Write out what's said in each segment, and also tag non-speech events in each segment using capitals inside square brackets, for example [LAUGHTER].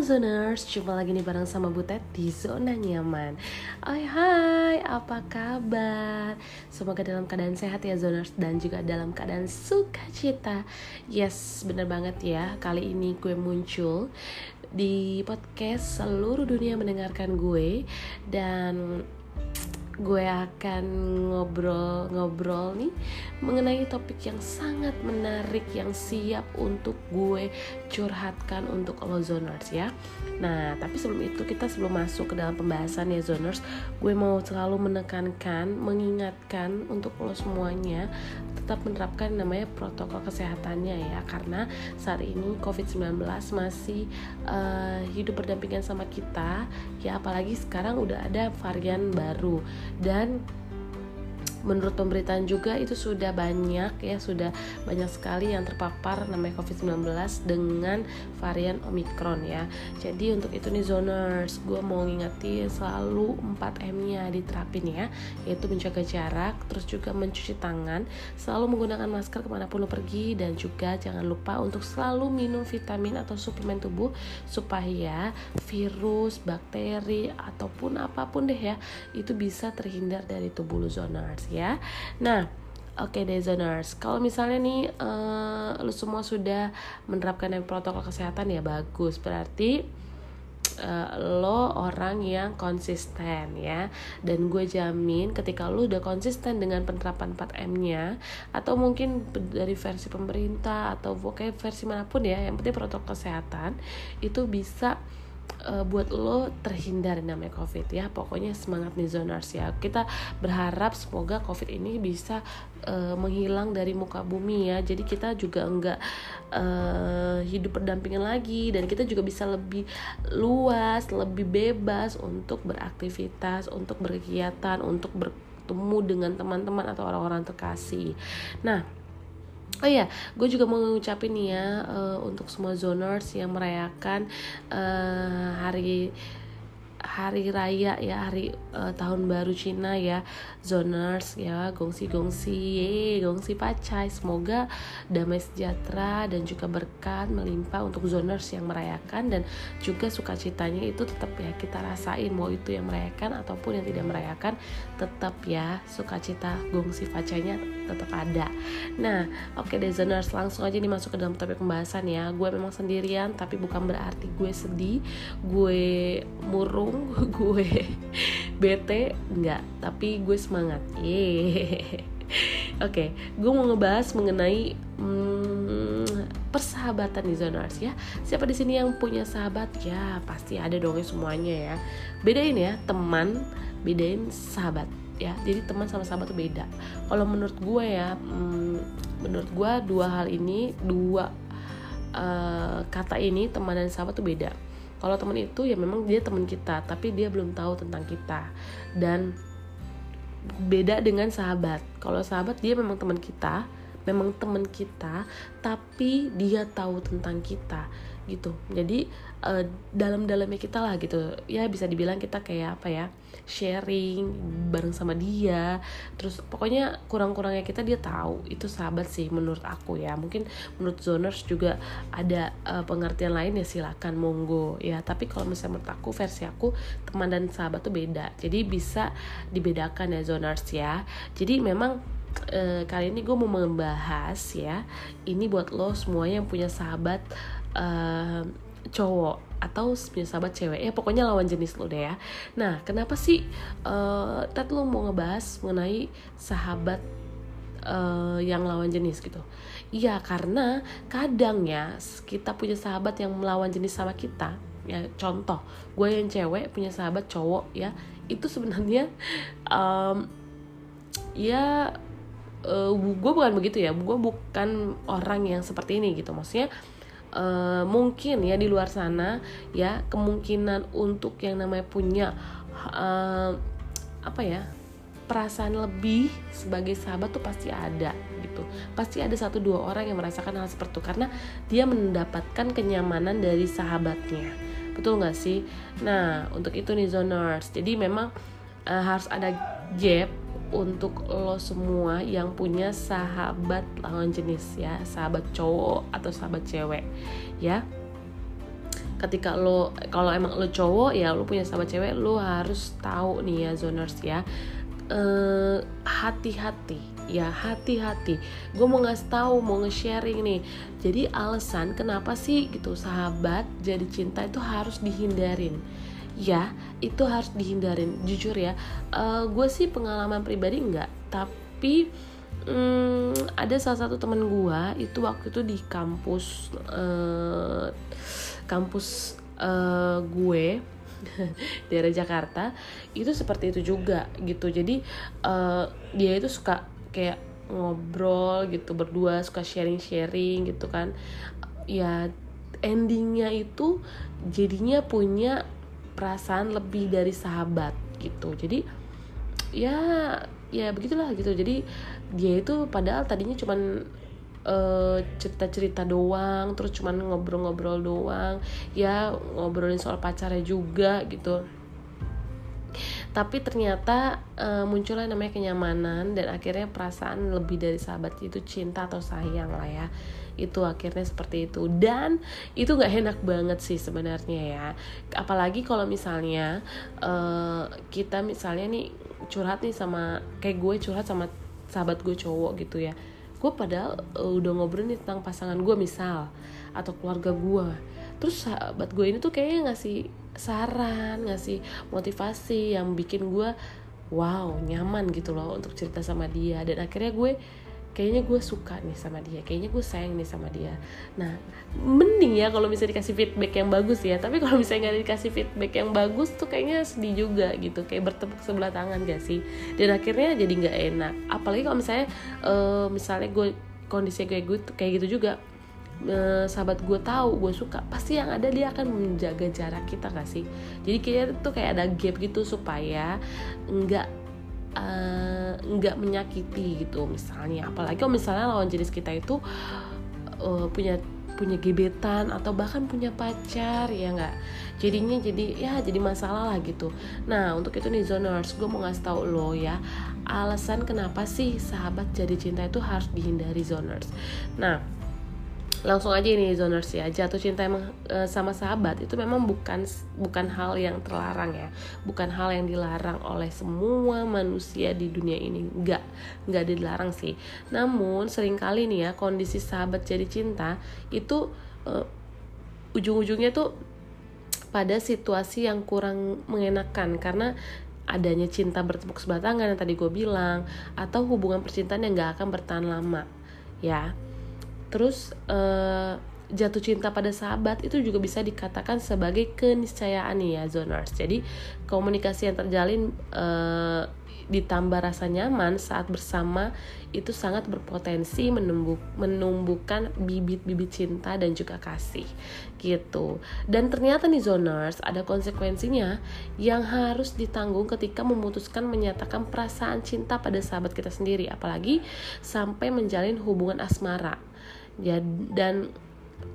Zoners, jumpa lagi nih bareng sama Butet di Zona Nyaman Hai hai, apa kabar? Semoga dalam keadaan sehat ya Zoners Dan juga dalam keadaan sukacita Yes, bener banget ya Kali ini gue muncul di podcast seluruh dunia mendengarkan gue Dan gue akan ngobrol-ngobrol nih mengenai topik yang sangat menarik yang siap untuk gue curhatkan untuk lo zoners ya. Nah, tapi sebelum itu kita sebelum masuk ke dalam pembahasan ya zoners, gue mau selalu menekankan, mengingatkan untuk lo semuanya tetap menerapkan namanya protokol kesehatannya ya karena saat ini COVID-19 masih uh, hidup berdampingan sama kita ya apalagi sekarang udah ada varian baru. Dan menurut pemberitaan juga itu sudah banyak ya sudah banyak sekali yang terpapar namanya COVID-19 dengan varian Omicron ya. Jadi untuk itu nih zoners gue mau ngingetin selalu 4M nya diterapin ya yaitu menjaga jarak terus juga mencuci tangan selalu menggunakan masker ke mana pun lo pergi dan juga jangan lupa untuk selalu minum vitamin atau suplemen tubuh supaya virus, bakteri ataupun apa pun deh ya itu bisa terhindar dari tubuh lo zoners ya. Nah, Oke okay, Dezoners, kalau misalnya nih uh, lu semua sudah menerapkan protokol kesehatan ya bagus, berarti uh, lo orang yang konsisten ya. Dan gue jamin ketika lo udah konsisten dengan penerapan 4M-nya atau mungkin dari versi pemerintah atau pokoknya versi mana pun ya yang penting protokol kesehatan itu bisa uh, buat lo terhindar namanya covid ya. Pokoknya semangat nih zoners ya. Kita berharap semoga covid ini bisa uh, menghilang dari muka bumi ya. Jadi kita juga enggak uh, hidup berdampingan lagi dan kita juga bisa lebih luas lebih bebas untuk beraktivitas untuk berkegiatan untuk bertemu dengan teman-teman atau orang-orang terkasih. Nah Oh iya, gue juga mau ngucapin nih ya uh, untuk semua zoners yang merayakan uh, hari hari raya ya hari uh, tahun baru Cina ya. Zoners ya gongsi gongsi ye gongsi pacai. Semoga damai sejahtera dan juga berkat melimpah untuk zoners yang merayakan dan juga sukacitanya itu tetap ya kita rasain mau itu yang merayakan ataupun yang tidak merayakan tetap ya sukacita gongsi pacainya tetap ada. Nah oke okay deh zoners langsung aja nih masuk ke dalam topik pembahasan ya. Gue memang sendirian tapi bukan berarti gue sedih gue murung gue. Bete enggak tapi gue semangat. Ye oke okay, gue mau ngebahas mengenai hmm, persahabatan di zoners ya. Siapa di sini yang punya sahabat? Ya pasti ada dong ya semuanya ya. Bedain ya teman bedain sahabat ya. Jadi teman sama sahabat tuh beda. Kalau menurut gue ya hmm, menurut gue dua hal ini dua uh, kata ini teman dan sahabat tuh beda kalau teman itu ya memang dia teman kita tapi dia belum tahu tentang kita. Dan beda dengan sahabat. Kalau sahabat dia memang teman kita memang teman kita tapi dia tahu tentang kita gitu. Jadi uh, dalam-dalamnya kita lah gitu. Ya bisa dibilang kita kayak apa ya sharing bareng sama dia. Terus pokoknya kurang-kurangnya kita dia tahu. Itu sahabat sih menurut aku ya. Mungkin menurut zoners juga ada uh, pengertian lain ya silakan monggo. Ya tapi kalau misalnya menurut aku versi aku teman dan sahabat tuh beda. Jadi bisa dibedakan ya zoners ya. Jadi memang uh, kali ini gue mau membahas ya ini buat lo semua yang punya sahabat uh, cowok atau punya sahabat cewek ya pokoknya lawan jenis lo deh ya. Nah kenapa sih uh, lo mau ngebahas mengenai sahabat uh, yang lawan jenis gitu? Iya karena kadang ya kita punya sahabat yang melawan jenis sama kita ya contoh gue yang cewek punya sahabat cowok ya itu sebenarnya um, ya uh, gue bukan begitu ya gue bukan orang yang seperti ini gitu. Maksudnya mungkin ya di luar sana ya kemungkinan untuk yang namanya punya uh, apa ya perasaan lebih sebagai sahabat tuh pasti ada gitu. Pasti ada satu dua orang yang merasakan hal seperti itu karena dia mendapatkan kenyamanan dari sahabatnya. Betul nggak sih? Nah untuk itu nih zoners jadi memang uh, harus ada gap untuk lo semua yang punya sahabat lawan jenis ya sahabat cowok atau sahabat cewek ya. Ketika lo kalau emang lo cowok ya lo punya sahabat cewek lo harus tahu nih ya zoners ya. Eh, hati-hati ya hati-hati. Gue mau ngasih tahu mau nge-sharing nih. Jadi alasan kenapa sih gitu sahabat jadi cinta itu harus dihindarin ya itu harus dihindarin. Jujur ya uh, gue sih pengalaman pribadi enggak tapi um, ada salah satu teman gue itu waktu itu di kampus uh, kampus uh, gue [LAUGHS] daerah Jakarta itu seperti itu juga gitu. Jadi uh, dia itu suka kayak ngobrol gitu berdua suka sharing sharing gitu kan. Ya endingnya itu jadinya punya perasaan lebih dari sahabat gitu. Jadi ya ya begitulah gitu. Jadi dia itu padahal tadinya cuman uh, cerita-cerita doang terus cuman ngobrol-ngobrol doang. Ya ngobrolin soal pacarnya juga gitu. Tapi ternyata uh, munculnya namanya kenyamanan dan akhirnya perasaan lebih dari sahabat itu cinta atau sayang lah ya itu akhirnya seperti itu. Dan itu nggak enak banget sih sebenarnya ya. Apalagi kalau misalnya uh, kita misalnya nih curhat nih sama kayak gue curhat sama sahabat gue cowok gitu ya. Gue padahal uh, udah ngobrol nih tentang pasangan gue misal atau keluarga gue. Terus sahabat gue ini tuh kayaknya ngasih saran ngasih motivasi yang bikin gue wow nyaman gitu loh untuk cerita sama dia. Dan akhirnya gue kayaknya gue suka nih sama dia kayaknya gue sayang nih sama dia. Nah mending ya kalau bisa dikasih feedback yang bagus ya tapi kalau misalnya nggak dikasih feedback yang bagus tuh kayaknya sedih juga gitu kayak bertepuk sebelah tangan gak sih? Dan akhirnya jadi nggak enak. Apalagi kalau misalnya uh, misalnya gue kondisi kayak gue kayak gitu juga uh, sahabat gue tahu gue suka pasti yang ada dia akan menjaga jarak kita gak sih? Jadi kayak tuh kayak ada gap gitu supaya nggak nggak uh, menyakiti gitu misalnya. Apalagi kalau misalnya lawan jenis kita itu uh, punya punya gebetan atau bahkan punya pacar ya nggak? Jadinya jadi ya jadi masalah lah gitu. Nah untuk itu nih zoners gue mau ngasih tau lo ya alasan kenapa sih sahabat jadi cinta itu harus dihindari zoners? Nah langsung aja ini zoners ya. Jatuh cinta emang e, sama sahabat. Itu memang bukan bukan hal yang terlarang ya. Bukan hal yang dilarang oleh semua manusia di dunia ini. Nggak nggak dilarang sih. Namun sering kali nih ya kondisi sahabat jadi cinta itu e, ujung-ujungnya tuh pada situasi yang kurang mengenakan. Karena adanya cinta bertepuk sebelah tangan yang tadi gue bilang atau hubungan percintaan yang gak akan bertahan lama ya terus uh, jatuh cinta pada sahabat itu juga bisa dikatakan sebagai keniscayaan nih ya zoners jadi komunikasi yang terjalin uh, ditambah rasa nyaman saat bersama itu sangat berpotensi menumbuh, menumbuhkan bibit-bibit cinta dan juga kasih gitu. Dan ternyata nih zoners ada konsekuensinya yang harus ditanggung ketika memutuskan menyatakan perasaan cinta pada sahabat kita sendiri apalagi sampai menjalin hubungan asmara ya dan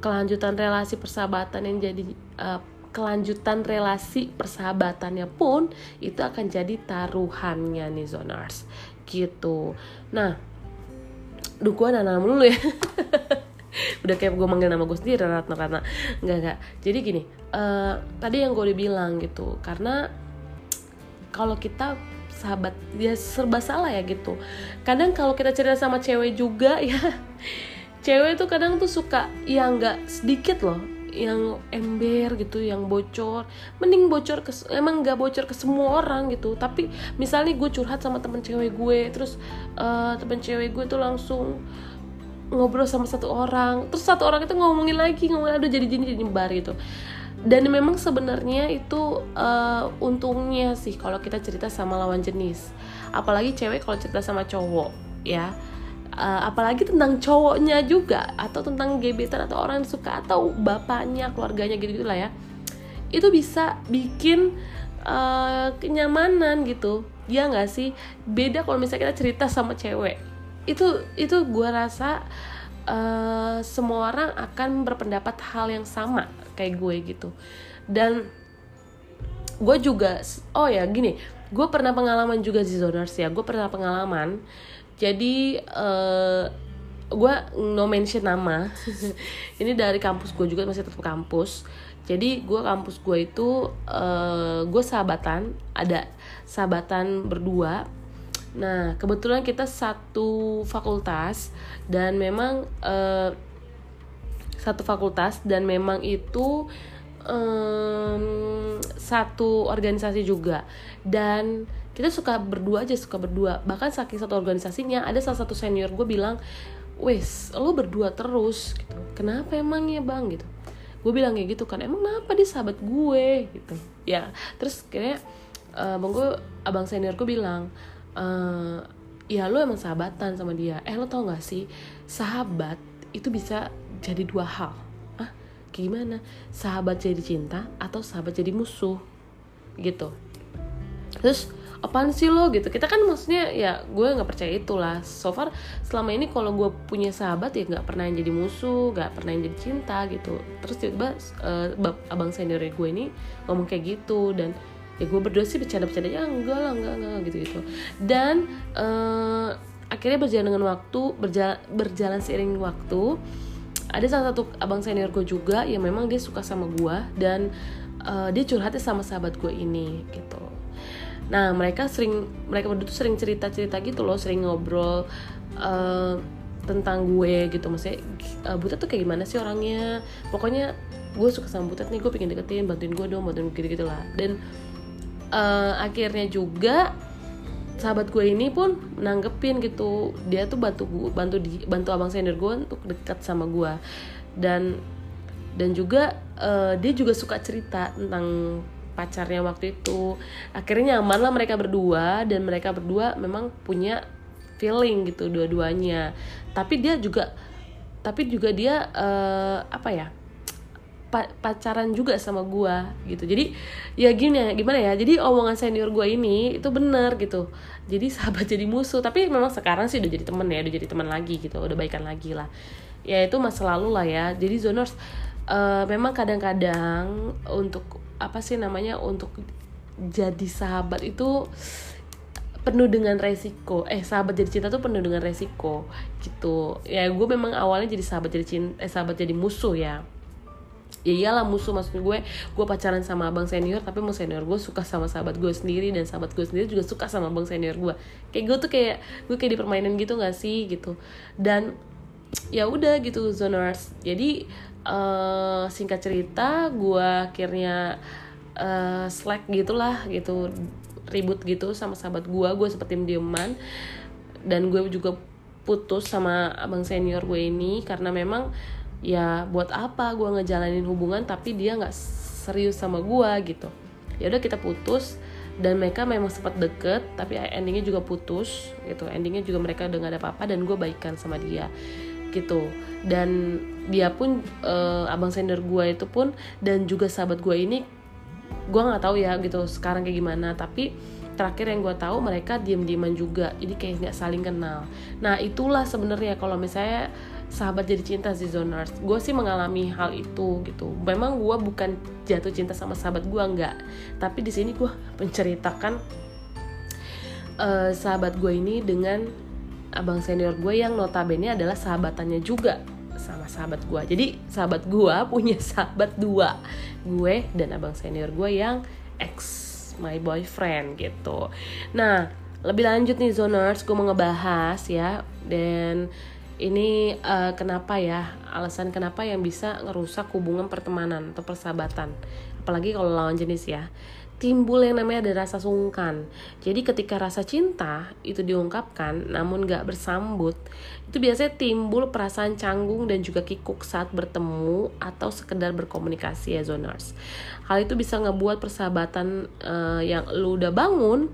kelanjutan relasi persahabatan yang jadi uh, kelanjutan relasi persahabatannya pun itu akan jadi taruhannya nih zoners gitu. Nah duh gue nama dulu ya. [LAUGHS] Udah kayak gue manggil nama gue sendiri Ratna karena nggak nggak. Jadi gini uh, tadi yang gue udah bilang gitu karena kalau kita sahabat dia serba salah ya gitu. Kadang kalau kita cerita sama cewek juga [LAUGHS] ya cewek tuh kadang tuh suka yang nggak sedikit loh yang ember gitu yang bocor. Mending bocor ke emang nggak bocor ke semua orang gitu. Tapi misalnya gue curhat sama temen cewek gue terus uh, temen cewek gue tuh langsung ngobrol sama satu orang. Terus satu orang itu ngomongin lagi ngomongin aduh jadi jadi nyebar gitu. Dan memang sebenarnya itu uh, untungnya sih kalau kita cerita sama lawan jenis. Apalagi cewek kalau cerita sama cowok ya uh, apalagi tentang cowoknya juga atau tentang gebetan atau orang yang suka atau bapaknya keluarganya gitu gitulah ya. Itu bisa bikin uh, kenyamanan gitu. Ya nggak sih? Beda kalau misalnya kita cerita sama cewek. Itu itu gue rasa uh, semua orang akan berpendapat hal yang sama kayak gue gitu. Dan gue juga oh ya gini. Gue pernah pengalaman juga di zoners ya. Gue pernah pengalaman jadi uh, gue no mention nama. [LAUGHS] Ini dari kampus gue juga masih tetap kampus. Jadi gue kampus gue itu uh, gue sahabatan ada sahabatan berdua. Nah kebetulan kita satu fakultas dan memang uh, satu fakultas dan memang itu um, satu organisasi juga. Dan kita suka berdua aja suka berdua. Bahkan saking satu organisasinya ada salah satu senior gue bilang wes lo berdua terus gitu. Kenapa emangnya bang? Gitu. Gue bilang kayak gitu kan emang kenapa dia sahabat gue? Gitu. Ya terus kayaknya uh, bang gue abang senior gue bilang uh, ya lo emang sahabatan sama dia. Eh lo tau gak sih sahabat itu bisa jadi dua hal gimana? Sahabat jadi cinta atau sahabat jadi musuh? Gitu. Terus apaan sih lo? Gitu. Kita kan maksudnya ya gue nggak percaya itulah. So far selama ini kalau gue punya sahabat ya nggak pernah yang jadi musuh nggak pernah yang jadi cinta gitu. Terus tiba-tiba uh, abang senior gue ini ngomong kayak gitu dan ya gue berdua sih bercanda-bercanda ya enggak lah enggak enggak gitu gitu dan uh, akhirnya berjalan dengan waktu berjalan berjalan seiring waktu ada salah satu abang senior gue juga yang memang dia suka sama gue dan uh, dia curhatnya sama sahabat gue ini gitu. Nah mereka sering mereka berdua tuh sering cerita cerita gitu loh sering ngobrol uh, tentang gue gitu. Maksudnya uh, Butet tuh kayak gimana sih orangnya? Pokoknya gue suka sama Butet nih gue pengen deketin bantuin gue dong bantuin gitu gitu lah dan uh, akhirnya juga sahabat gue ini pun nanggepin gitu. Dia tuh bantu bantu di bantu abang senior gue untuk dekat sama gue dan dan juga uh, dia juga suka cerita tentang pacarnya waktu itu. Akhirnya nyaman lah mereka berdua dan mereka berdua memang punya feeling gitu dua-duanya. Tapi dia juga tapi juga dia uh, apa ya pa pacaran juga sama gua gitu. Jadi ya gini ya gimana ya jadi omongan senior gua ini itu bener gitu. Jadi sahabat jadi musuh tapi memang sekarang sih udah jadi temen ya udah jadi teman lagi gitu. Udah baikan lagi lah. Ya itu masa lalu lah ya. Jadi zoners uh, memang kadang-kadang untuk apa sih namanya untuk jadi sahabat itu penuh dengan resiko. Eh sahabat jadi cinta tuh penuh dengan resiko gitu. Ya gue memang awalnya jadi sahabat jadi cinta eh sahabat jadi musuh ya ya iyalah musuh maksud gue gue pacaran sama abang senior tapi mau senior gue suka sama sahabat gue sendiri dan sahabat gue sendiri juga suka sama abang senior gue. Kayak gue tuh kayak gue kayak di permainan gitu gak sih gitu. Dan ya udah gitu zoners jadi uh, singkat cerita gue akhirnya uh, slack gitulah gitu. Ribut gitu sama sahabat gue gue seperti dieman dan gue juga putus sama abang senior gue ini karena memang ya buat apa gue ngejalanin hubungan tapi dia nggak serius sama gue gitu. Ya udah kita putus dan mereka memang sempat deket tapi endingnya juga putus gitu. Endingnya juga mereka udah gak ada apa-apa dan gue baikan sama dia gitu. Dan dia pun uh, abang senior gue itu pun dan juga sahabat gue ini gue nggak tahu ya gitu sekarang kayak gimana. Tapi terakhir yang gue tahu mereka diem dieman juga jadi kayak nggak saling kenal. Nah itulah sebenarnya kalau misalnya sahabat jadi cinta si zoners gue sih mengalami hal itu gitu. Memang gue bukan jatuh cinta sama sahabat gue nggak tapi di sini gue menceritakan uh, sahabat gue ini dengan abang senior gue yang notabene adalah sahabatannya juga sama sahabat gue jadi sahabat gue [LAUGHS] punya sahabat dua gue dan abang senior gue yang ex my boyfriend gitu. Nah lebih lanjut nih zoners gue mau ngebahas ya dan ini uh, kenapa ya alasan kenapa yang bisa ngerusak hubungan pertemanan atau persahabatan apalagi kalau lawan jenis ya timbul yang namanya ada rasa sungkan. Jadi ketika rasa cinta itu diungkapkan namun gak bersambut, itu biasanya timbul perasaan canggung dan juga kikuk saat bertemu atau sekedar berkomunikasi ya zoners. Hal itu bisa ngebuat persahabatan uh, yang lu udah bangun,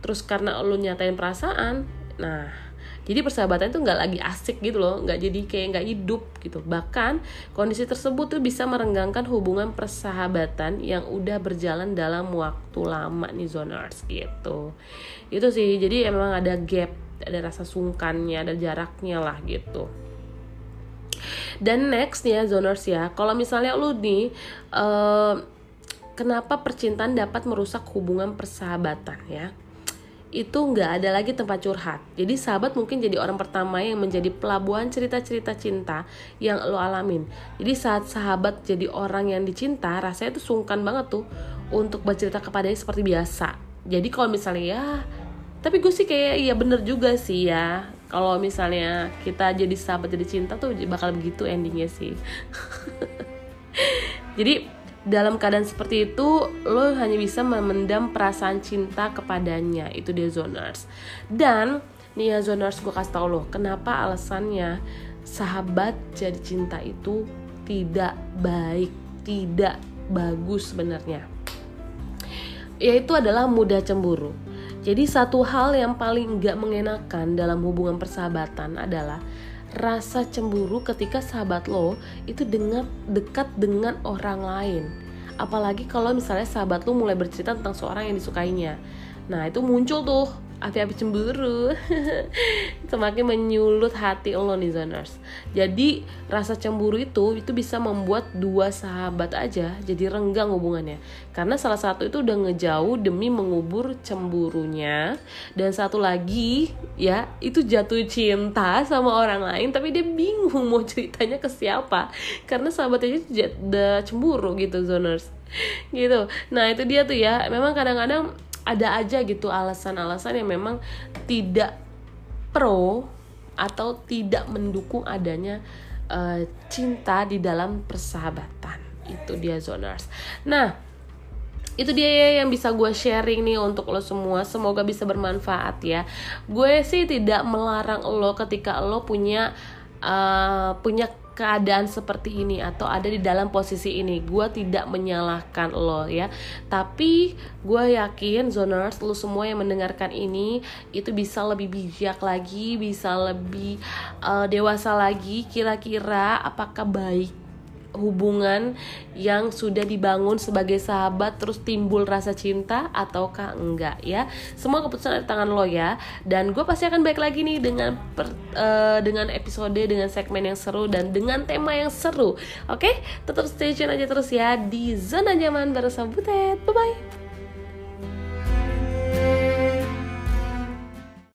terus karena lu nyatain perasaan, nah jadi persahabatan itu nggak lagi asik gitu loh nggak jadi kayak nggak hidup gitu. Bahkan kondisi tersebut tuh bisa merenggangkan hubungan persahabatan yang udah berjalan dalam waktu lama nih zoners gitu. Itu sih jadi emang ada gap ada rasa sungkannya ada jaraknya lah gitu. Dan next ya zoners ya. Kalau misalnya lu nih uh, kenapa percintaan dapat merusak hubungan persahabatan ya itu nggak ada lagi tempat curhat. Jadi sahabat mungkin jadi orang pertama yang menjadi pelabuhan cerita-cerita cinta yang lo alamin. Jadi saat sahabat jadi orang yang dicinta, rasanya tuh sungkan banget tuh untuk bercerita kepadanya seperti biasa. Jadi kalau misalnya ya, tapi gue sih kayak iya bener juga sih ya. Kalau misalnya kita jadi sahabat jadi cinta tuh bakal begitu endingnya sih. [LAUGHS] jadi dalam keadaan seperti itu lo hanya bisa memendam perasaan cinta kepadanya. Itu dia zoners dan nih ya zoners gue kasih tau lo kenapa alasannya sahabat jadi cinta itu tidak baik tidak bagus sebenarnya? Yaitu adalah mudah cemburu. Jadi satu hal yang paling gak mengenakan dalam hubungan persahabatan adalah rasa cemburu ketika sahabat lo itu dengan dekat dengan orang lain. Apalagi kalau misalnya sahabat lo mulai bercerita tentang seorang yang disukainya. Nah, itu muncul tuh api-api cemburu. [LAUGHS] Semakin menyulut hati lo nih zoners. Jadi rasa cemburu itu itu bisa membuat dua sahabat aja jadi renggang hubungannya. Karena salah satu itu udah ngejauh demi mengubur cemburunya. Dan satu lagi ya itu jatuh cinta sama orang lain tapi dia bingung mau ceritanya ke siapa. Karena sahabatnya udah cemburu gitu zoners. Gitu. Nah itu dia tuh ya. Memang kadang-kadang ada aja gitu alasan-alasan yang memang tidak pro atau tidak mendukung adanya uh, cinta di dalam persahabatan. Itu dia zoners. Nah itu dia ya yang bisa gue sharing nih untuk lo semua. Semoga bisa bermanfaat ya. Gue sih tidak melarang lo ketika lo punya uh, punya keadaan seperti ini atau ada di dalam posisi ini gue tidak menyalahkan lo ya. Tapi gue yakin zoners lo semua yang mendengarkan ini itu bisa lebih bijak lagi bisa lebih uh, dewasa lagi kira-kira apakah baik hubungan yang sudah dibangun sebagai sahabat terus timbul rasa cinta ataukah enggak ya. Semua keputusan ada di tangan lo ya. Dan gue pasti akan baik lagi nih dengan per, uh, dengan episode dengan segmen yang seru dan dengan tema yang seru. Oke? Tetap stay tune aja terus ya di zona nyaman bersama Butet. Bye bye